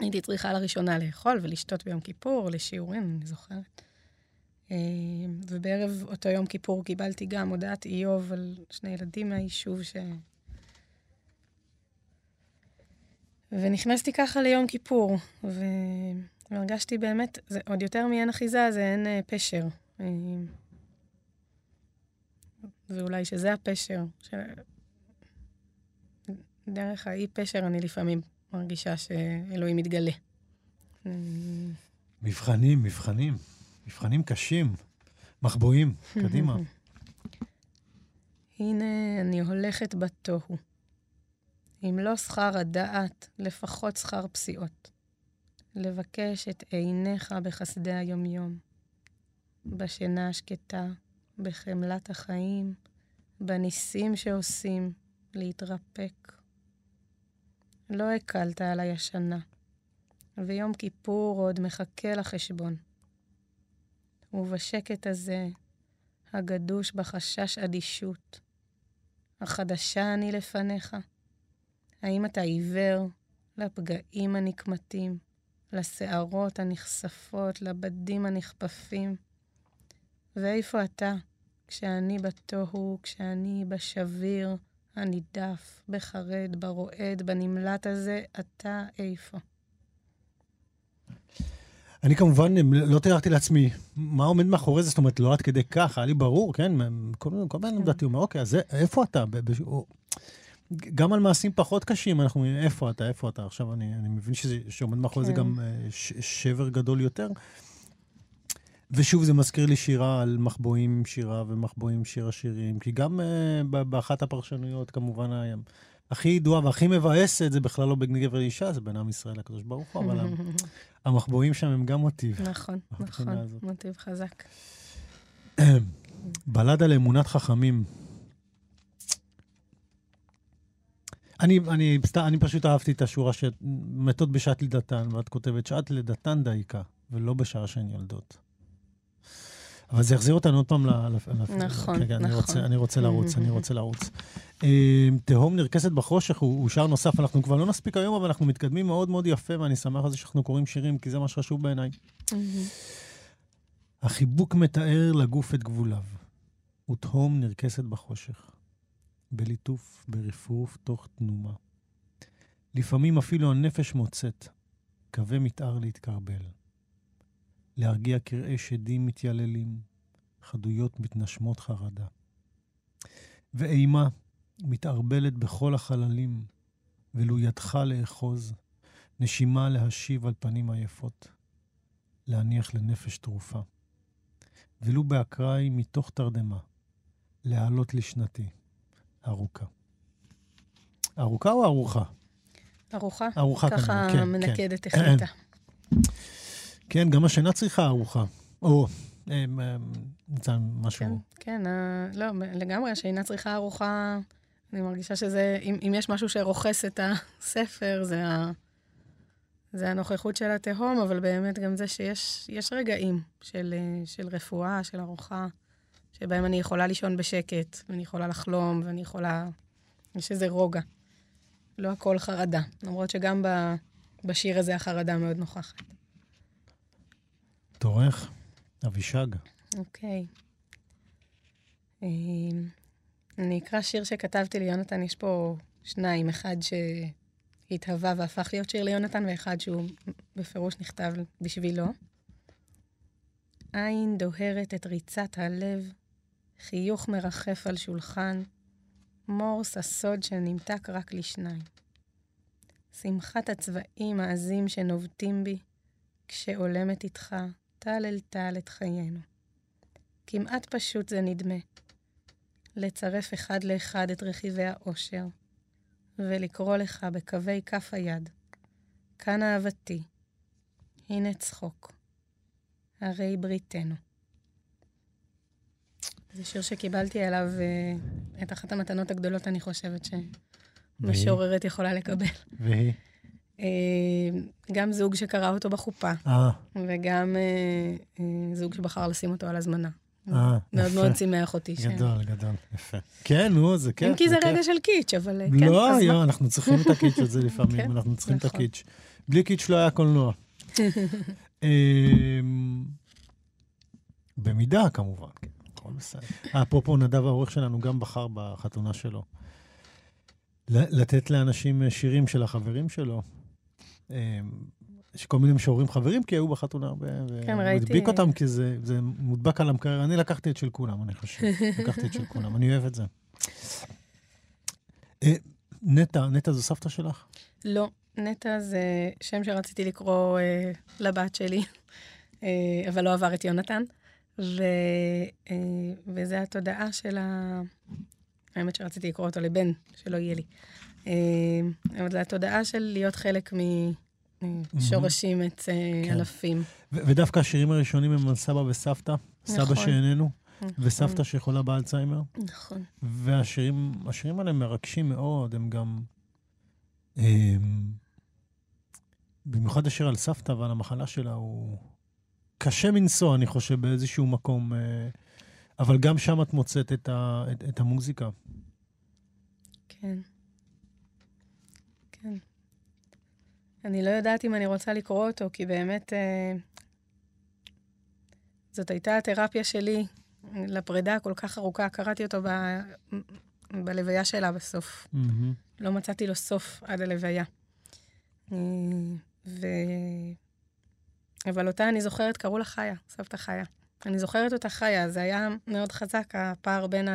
הייתי צריכה לראשונה לאכול ולשתות ביום כיפור, לשיעורים, אני זוכרת. אה, ובערב אותו יום כיפור קיבלתי גם הודעת איוב על שני ילדים מהיישוב ש... ונכנסתי ככה ליום כיפור, ו... והרגשתי באמת, זה עוד יותר מאין אחיזה, זה אין אה, פשר. אה, ואולי שזה הפשר. ש... דרך האי פשר אני לפעמים מרגישה שאלוהים מתגלה. אה, מבחנים, מבחנים. מבחנים קשים. מחבואים, קדימה. הנה אני הולכת בתוהו. אם לא שכר הדעת, לפחות שכר פסיעות. לבקש את עיניך בחסדי היומיום. בשינה השקטה, בחמלת החיים, בניסים שעושים, להתרפק. לא הקלת עליי השנה, ויום כיפור עוד מחכה לחשבון. ובשקט הזה, הגדוש בחשש אדישות, החדשה אני לפניך? האם אתה עיוור לפגעים הנקמתים, לשערות הנחשפות, לבדים הנכפפים? ואיפה אתה, כשאני בתוהו, כשאני בשביר, הנידף, בחרד, ברועד, בנמלט הזה, אתה איפה? אני כמובן לא תיארתי לעצמי מה עומד מאחורי זה, זאת אומרת, לא עד כדי כך, היה לי ברור, כן? כל בן אדם דתי אומר, אוקיי, אז איפה אתה? גם על מעשים פחות קשים, אנחנו אומרים, איפה אתה, איפה אתה? עכשיו, אני, אני מבין שזה, שעומד מאחורי זה כן. גם אה, ש, שבר גדול יותר. ושוב, זה מזכיר לי שירה על מחבואים שירה ומחבואים שיר השירים, כי גם uh, באחת הפרשנויות, כמובן, היה- הכי ידועה והכי מבאסת, זה בכלל לא בין גבר לאישה, זה בין עם ישראל לקדוש ברוך הוא, אבל המחבואים שם הם גם מוטיב. נכון, נכון, הזאת. מוטיב חזק. בלד על אמונת חכמים. אני, אני, אני פשוט אהבתי את השורה שמתות בשעת לידתן, ואת כותבת, שעת לידתן דייקה, ולא בשעה שהן יולדות. אבל זה יחזיר אותנו עוד פעם ל... ל- ל- נכון, רגע, אני נכון. רוצה, אני רוצה לרוץ, אני רוצה לרוץ. אה, תהום נרקסת בחושך הוא, הוא שער נוסף, אנחנו כבר לא נספיק היום, אבל אנחנו מתקדמים מאוד מאוד יפה, ואני שמח על זה שאנחנו קוראים שירים, כי זה מה שחשוב בעיניי. החיבוק מתאר לגוף את גבוליו, ותהום נרקסת בחושך, בליטוף, ברפרוף, תוך תנומה. לפעמים אפילו הנפש מוצאת, קווי מתאר להתקרבל. להרגיע קרעי שדים מתייללים, חדויות מתנשמות חרדה. ואימה מתערבלת בכל החללים, ולו ידך לאחוז, נשימה להשיב על פנים עייפות, להניח לנפש תרופה. ולו באקראי מתוך תרדמה, להעלות לשנתי, ארוכה. ארוכה או ארוחה? ארוחה? ארוחה ככה כנראה, כן, כן. מנקדת החליטה. כן, גם השינה צריכה ארוחה. או, אה, אה, נמצא כן, משהו... כן, ה- לא, לגמרי, השינה צריכה ארוחה. אני מרגישה שזה, אם, אם יש משהו שרוכס את הספר, זה, ה, זה הנוכחות של התהום, אבל באמת גם זה שיש יש רגעים של, אה, של רפואה, של ארוחה, שבהם אני יכולה לישון בשקט, ואני יכולה לחלום, ואני יכולה... יש איזה רוגע. לא הכל חרדה, למרות שגם ב, בשיר הזה החרדה מאוד נוכחת. תורך, אבישג. אוקיי. אה, אני אקרא שיר שכתבתי ליונתן, יש פה שניים, אחד שהתהווה והפך להיות שיר ליונתן, ואחד שהוא בפירוש נכתב בשבילו. עין דוהרת את ריצת הלב, חיוך מרחף על שולחן, מורס הסוד שנמתק רק לשניים. שמחת הצבעים העזים שנובטים בי, כשעולמת איתך, טל אל טל את חיינו. כמעט פשוט זה נדמה, לצרף אחד לאחד את רכיבי האושר, ולקרוא לך בקווי כף היד, כאן אהבתי, הנה צחוק, הרי בריתנו. זה שיר שקיבלתי עליו uh, את אחת המתנות הגדולות, אני חושבת, שמשוררת יכולה לקבל. והיא? Uh, גם זוג שקרא אותו בחופה, אה, וגם זוג שבחר לשים אותו על הזמנה. אה, מאוד. מאוד שימח אותי. גדול, גדול, יפה. כן, נו, זה כיף. אם כי זה. רגע של קיץ', אבל כן, לא? יו, אנחנו צריכים את הקיץ' הזה לפעמים, כן, אנחנו צריכים את נכון. הקיץ'. בלי קיץ' לא היה קולנוע. אמ, במידה, כמובן, כן, הכל בסדר. אפרופו, נדב העורך שלנו גם בחר בחתונה שלו. לתת לאנשים אה, שירים של החברים שלו. אמ, יש כל מיני משוררים חברים, כי היו בחתונה הרבה, כן, והוא ראיתי- הדביק אותם, כי זה זה מודבק על המקרר. אני לקחתי את של כולם, אני חושב. לקחתי את של כולם, אני אוהב את זה. אה, נטע, נטע זו סבתא שלך? לא, נטע זה שם שרציתי לקרוא אה, לבת שלי, אה, אבל לא עבר את יונתן. ו, אה, וזה התודעה של ה... האמת שרציתי לקרוא אותו לבן, שלא יהיה לי. אה, אבל זה התודעה של להיות חלק משורשים את אה, כן. אלפים. ו- ודווקא השירים הראשונים הם על סבא וסבתא, סבא נכון. שאיננו, נכון, וסבתא שיכולה באלצהיימר. נכון. והשירים השירים האלה מרגשים מאוד, הם גם... הם, במיוחד השיר על סבתא ועל המחלה שלה הוא קשה מנשוא, אני חושב, באיזשהו מקום. אה, אבל גם שם את מוצאת את, ה, את, את המוזיקה. כן. כן. אני לא יודעת אם אני רוצה לקרוא אותו, כי באמת אה, זאת הייתה התרפיה שלי לפרידה הכל כך ארוכה. קראתי אותו ב, בלוויה שלה בסוף. מהמם. לא מצאתי לו סוף עד הלוויה. אה, ו... אבל אותה אני זוכרת, קראו לה חיה, סבתא חיה. אני זוכרת אותה חיה, זה היה מאוד חזק, הפער בין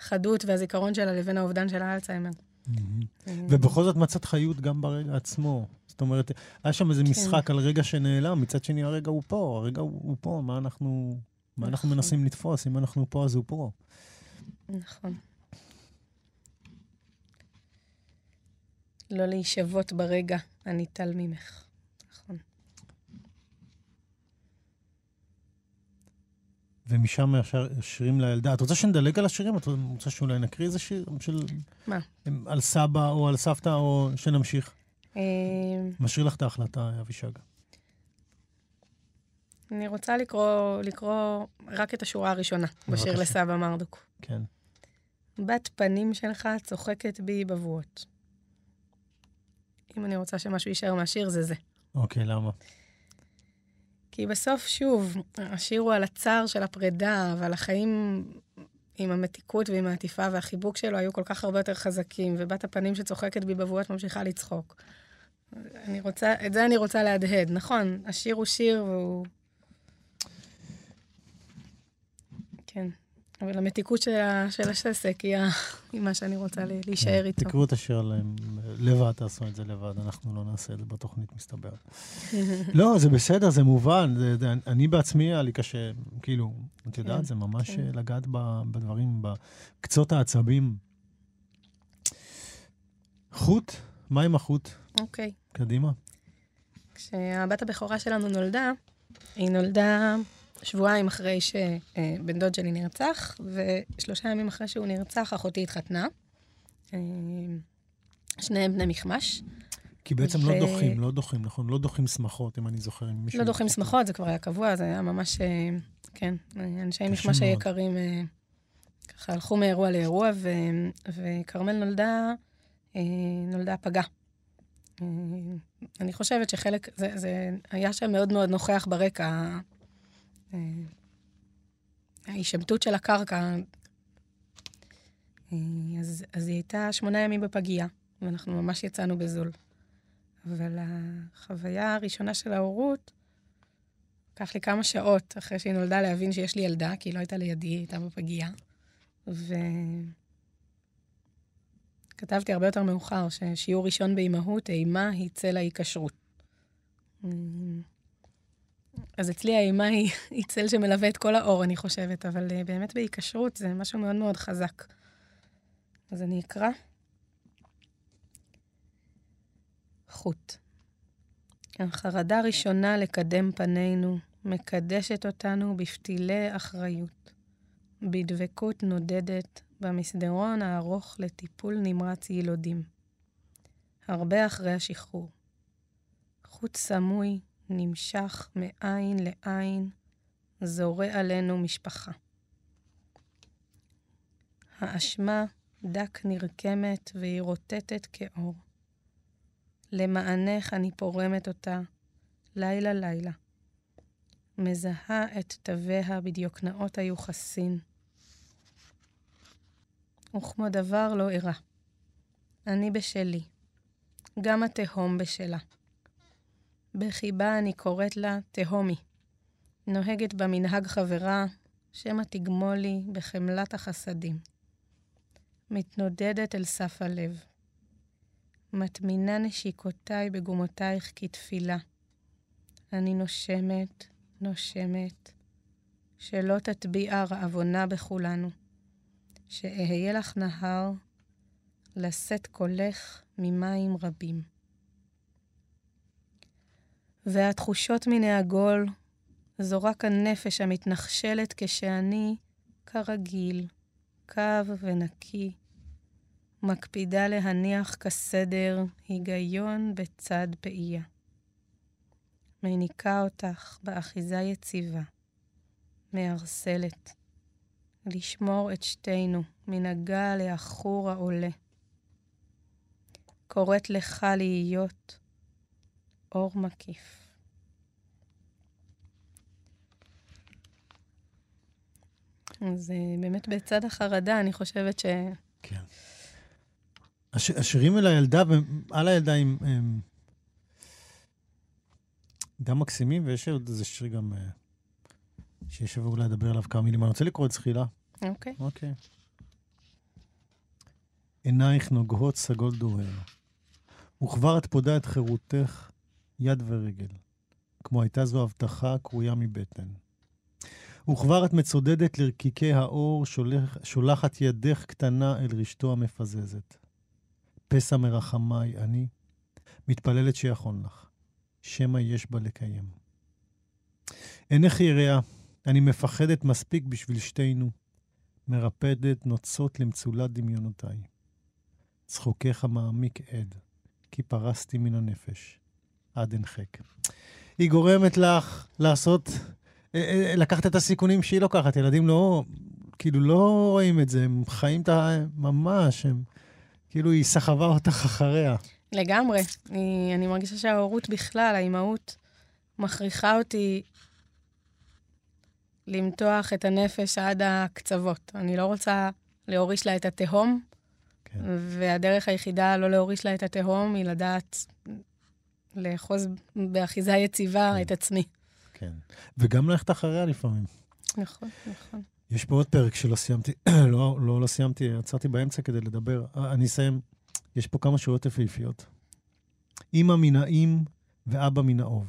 החדות והזיכרון שלה לבין האובדן של האלצהיימר. אה, ובכל זאת מצאת חיות גם ברגע עצמו. זאת אומרת, היה שם איזה כן. משחק על רגע שנעלם, מצד שני הרגע הוא פה, הרגע הוא, פה, מה אנחנו, מה אנחנו נכון. מנסים לתפוס? אם אנחנו פה, אז הוא פה. נכון. לא להישבות ברגע הניטל ממך. נכון. ומשם ישר שירים לילדה. את רוצה שנדלג על השירים? את רוצה שאולי נקריא איזה שיר של... מה? על סבא או על סבתא, או שנמשיך? אה, משאיר לך את ההחלטה, אבישג. אני רוצה לקרוא, לקרוא רק את השורה הראשונה בשיר. לסבא מרדוק. כן. בת פנים שלך צוחקת בי בבואות. אם אני רוצה שמשהו יישאר מהשיר, זה זה. אוקיי, למה? כי בסוף, שוב, השיר הוא על הצער של הפרידה, ועל החיים עם המתיקות ועם העטיפה והחיבוק שלו היו כל כך הרבה יותר חזקים, ובת הפנים שצוחקת בי בבואות ממשיכה לצחוק. אני רוצה, את זה אני רוצה להדהד. נכון, השיר הוא שיר והוא... כן. אבל המתיקות של, של הססק היא, היא מה שאני רוצה להישאר איתו. כן, תקראו את השיר לבד, תעשו את זה לבד, אנחנו לא נעשה את זה בתוכנית, מסתבר. לא, זה בסדר, זה מובן. זה, זה, אני בעצמי, היה לי קשה, כאילו, את יודעת, כן, זה ממש כן. אה, לגעת ב, בדברים, בקצות העצבים. חוט? מה עם החוט? אוקיי. קדימה. כשהבת הבכורה שלנו נולדה, היא נולדה שבועיים אחרי שבן דוד שלי נרצח, ושלושה ימים אחרי שהוא נרצח, אחותי התחתנה. אה, שניהם בני מכמש. כי בעצם ו- לא דוחים, לא דוחים, נכון? לא דוחים שמחות, אם אני זוכר. אם לא דוחים שמחות, זה כבר היה קבוע, זה היה ממש, אה, כן, אנשי מכמש מאוד. היקרים אה, ככה הלכו מאירוע לאירוע, ו- וכרמל נולדה, נולדה פגה. אני חושבת שחלק, זה, זה היה שם מאוד מאוד נוכח ברקע, ההישמטות של הקרקע. אה, אז, אז היא הייתה שמונה ימים בפגייה, ואנחנו ממש יצאנו בזול. אבל החוויה הראשונה של ההורות, לקח לי כמה שעות אחרי שהיא נולדה להבין שיש לי ילדה, כי היא לא הייתה לידי, היא הייתה בפגייה. וכתבתי הרבה יותר מאוחר, ששיעור ראשון באימהות, אימה היא צלע ההיקשרות. אז אצלי האימה היא, היא צל שמלווה את כל האור, אני חושבת, אבל אה, באמת בהיקשרות זה משהו מאוד מאוד חזק. אז אני אקרא. חוט. החרדה הראשונה לקדם פנינו, מקדשת אותנו בפתילי אחריות, בדבקות נודדת במסדרון הארוך לטיפול נמרץ ילודים. הרבה אחרי השחרור. חוט סמוי, נמשך מעין לעין, זורה עלינו משפחה. האשמה דק נרקמת והיא רוטטת כאור. למענך אני פורמת אותה, לילה-לילה. מזהה את תוויה בדיוקנאות היוחסין. וכמו דבר לא אירע. אני בשלי, גם התהום בשלה. בחיבה אני קוראת לה תהומי. נוהגת במנהג חברה, שמא תגמול לי בחמלת החסדים. מתנודדת אל סף הלב. מטמינה נשיקותיי בגומותייך כתפילה. אני נושמת, נושמת, שלא תטביע רעבונה בכולנו, שאהיה לך נהר, לשאת קולך ממים רבים. והתחושות מן העגול זו רק הנפש המתנחשלת כשאני, כרגיל, קו ונקי, מקפידה להניח כסדר היגיון בצד פעייה. מניקה אותך באחיזה יציבה, מערסלת, לשמור את שתינו מן הגל העכור העולה. קוראת לך להיות אור מקיף. אז אה, באמת בצד החרדה, אני חושבת ש... כן. הש, השירים על הילדה, על הילדה הם, הם גם מקסימים, ויש עוד איזה שיר גם אה, שיש שווה אולי לדבר עליו כמה מילים. אני רוצה לקרוא את זחילה. אוקיי. אוקיי. עינייך נוגהות סגול דוהר, וכבר את פודה את חירותך יד ורגל, כמו הייתה זו הבטחה קרויה מבטן. וכבר את מצודדת לרקיקי האור, שולח, שולחת ידך קטנה אל רשתו המפזזת. פסע מרחמיי אני, מתפללת שיכון לך, שמא יש בה לקיים. עינך יראה, אני מפחדת מספיק בשביל שתינו, מרפדת נוצות למצולת דמיונותיי. צחוקך מעמיק עד, כי פרסתי מן הנפש, עד אין חק. היא גורמת לך לעשות, לקחת את הסיכונים שהיא לוקחת. ילדים לא, כאילו, לא רואים את זה, הם חיים את ה... ממש, הם... כאילו, היא סחבה אותך אחריה. לגמרי. אני, אני מרגישה שההורות בכלל, האימהות, מכריחה אותי למתוח את הנפש עד הקצוות. אני לא רוצה להוריש לה את התהום, כן. והדרך היחידה לא להוריש לה את התהום היא לדעת לאחוז באחיזה יציבה כן. את עצמי. כן. וגם ללכת אחריה לפעמים. נכון, נכון. יש פה עוד פרק שלא סיימתי, לא, לא, לא סיימתי, עצרתי באמצע כדי לדבר. אה, אני אסיים. יש פה כמה שורות יפהפיות. אמא מן האם ואבא מן האוב.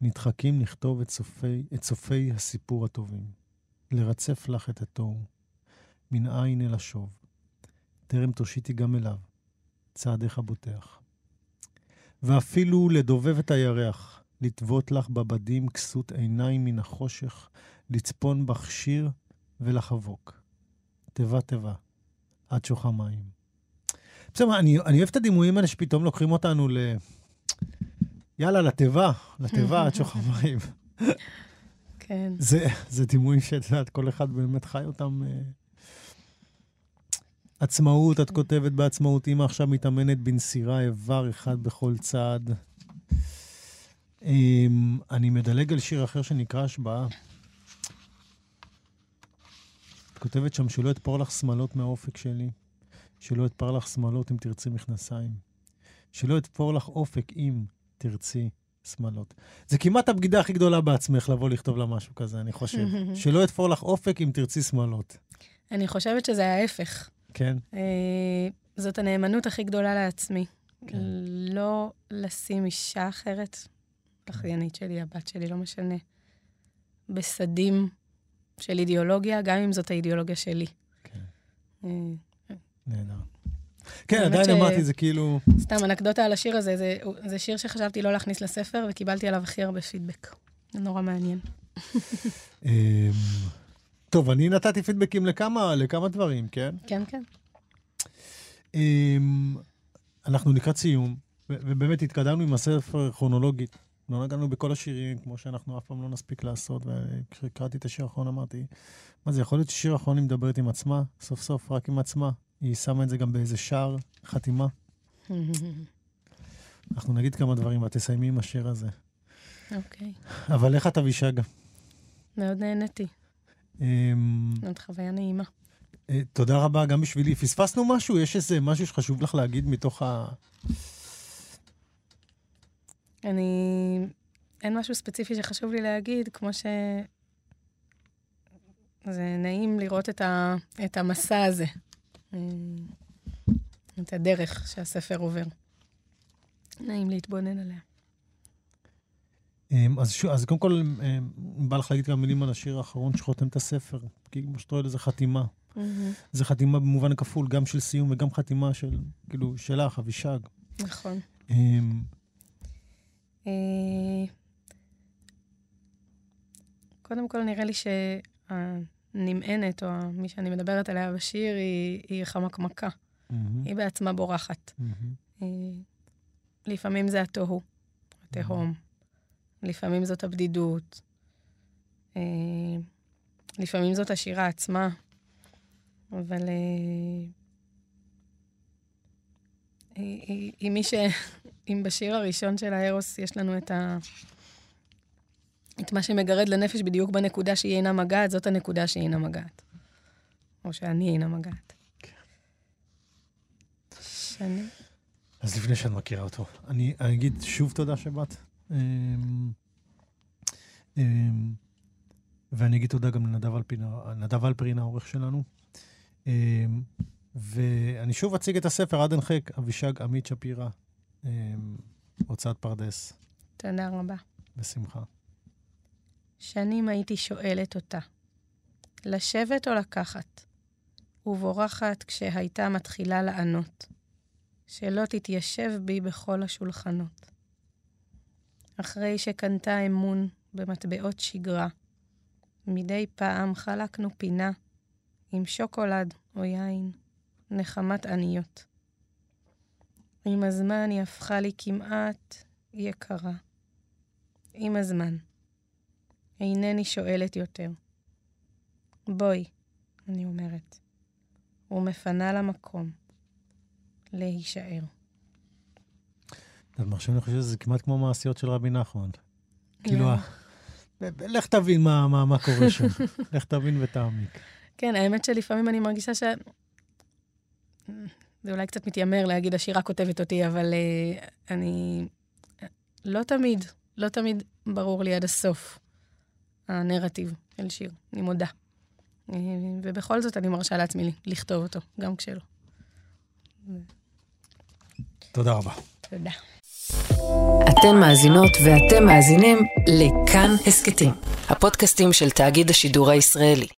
נדחקים לכתוב את סופי, את סופי הסיפור הטובים. לרצף לך את התוהו. מן עין אל השוב. טרם תושיטי גם אליו. צעדיך בוטח. ואפילו לדובב את הירח, לטוות לך בבדים כסות עיניים מן החושך, לצפון בך שיר ולחבוק. תיבה תיבה, עד שוחה מים. בסדר, אני, אני אוהב את הדימויים האלה שפתאום לוקחים אותנו ל... יאללה, לתיבה, לתיבה עד שוך המים. כן. זה, זה דימויים שאת יודעת, כל אחד באמת חי אותם. אה, עצמאות, את כותבת בעצמאות, אמא עכשיו מתאמנת בנסירה איבר אחד בכל צד. אמ, אני מדלג על שיר אחר שנקרא השבעה. את כותבת שם שלא אתפור לך שמלות מהאופק שלי, שלא אתפר לך שמלות אם תרצי מכנסיים, שלא אתפור לך אופק אם תרצי שמלות. זה כמעט הבגידה הכי גדולה בעצמך לבוא לכתוב לה משהו כזה, אני חושב. שלא אתפור לך אופק אם תרצי שמלות. אני חושבת שזה ההפך. כן? אה, זאת הנאמנות הכי גדולה לעצמי. כן. לא לשים אישה אחרת, האחיינית שלי, הבת שלי, לא משנה, בסדים של אידיאולוגיה, גם אם זאת האידיאולוגיה שלי. כן. אה, נהדר. כן, האמת עדיין אמרתי, זה כאילו... סתם אנקדוטה על השיר הזה, זה, זה שיר שחשבתי לא להכניס לספר, וקיבלתי עליו הכי הרבה פידבק. זה נורא מעניין. אמ, טוב, אני נתתי פידבקים לכמה, לכמה דברים, כן? כן, כן. אמ, אנחנו לקראת סיום, ובאמת התקדמנו עם הספר כרונולוגית. לא נגענו בכל השירים, כמו שאנחנו אף פעם לא נספיק לעשות, וכשקראתי את השיר האחרון אמרתי, מה זה, יכול להיות ששיר האחרון היא מדברת עם עצמה, סוף סוף רק עם עצמה. היא שמה את זה גם באיזה שער, חתימה. אנחנו נגיד כמה דברים, ואת תסיימי עם השיר הזה. אוקיי. אבל איך את אבישג? מאוד נהניתי. אמ, זאת חוויה נעימה. אה, תודה רבה גם בשבילי. פספסנו משהו? יש איזה משהו שחשוב לך להגיד מתוך ה... אני... אין משהו ספציפי שחשוב לי להגיד, כמו ש... זה נעים לראות את, ה... את המסע הזה, אה, את הדרך שהספר עובר. נעים להתבונן עליה. אמ, אז, שוב, אז קודם כל, אמ, בא לך להגיד כמה מילים על השיר האחרון שחותם את הספר. כי כמו שאתה רואה, זה חתימה. זה חתימה במובן הכפול, גם של סיום וגם חתימה של, כאילו, שלך, אבישג. נכון. אה, קודם כל, נראה לי שהנמענת, או מי שאני מדברת עליה בשיר, היא, היא חמקמקה. מהמם, היא בעצמה בורחת. אה, לפעמים זה התוהו, התהום. לפעמים זאת הבדידות. אה, לפעמים זאת השירה עצמה. אבל היא, היא, היא מי ש... אם בשיר הראשון של הארוס יש לנו את ה... את מה שמגרד לנפש בדיוק בנקודה שהיא אינה מגעת, זאת הנקודה שהיא אינה מגעת. או שאני אינה מגעת. שני. אז לפני שאת מכירה אותו, אני, אני אגיד שוב תודה שבאת. אמ, אמ, ואני אגיד תודה גם לנדב אלפרין, העורך שלנו. אמ, ואני שוב אציג את הספר עד אנחק, אבישג עמית שפירא, הוצאת פרדס, תודה רבה. בשמחה. שנים הייתי שואלת אותה, לשבת או לקחת? ובורחת כשהייתה מתחילה לענות, שלא תתיישב בי בכל השולחנות. אחרי שקנתה אמון במטבעות שגרה, מדי פעם חלקנו פינה עם שוקולד או יין, נחמת עניות. עם הזמן היא הפכה לי כמעט יקרה. עם הזמן. אינני שואלת יותר. בואי, אני אומרת, ומפנה לה מקום להישאר. את מרשה אני חושב שזה כמעט כמו מעשיות של רבי נחמן. כאילו, לא. ה- ב- ב- לך תבין מה, מה, מה קורה שם. לך תבין ותעמיק. כן, האמת שלפעמים אני מרגישה ש... זה אולי קצת מתיימר להגיד, השירה כותבת אותי, אבל uh, אני... לא תמיד, לא תמיד ברור לי עד הסוף הנרטיב של שיר, אני מודה. Uh, ובכל זאת אני מרשה לעצמי לכתוב אותו, גם כשלא. תודה רבה. תודה. אתן מאזינות ואתם מאזינים לכאן הסכתים, הפודקאסטים של תאגיד השידור הישראלי.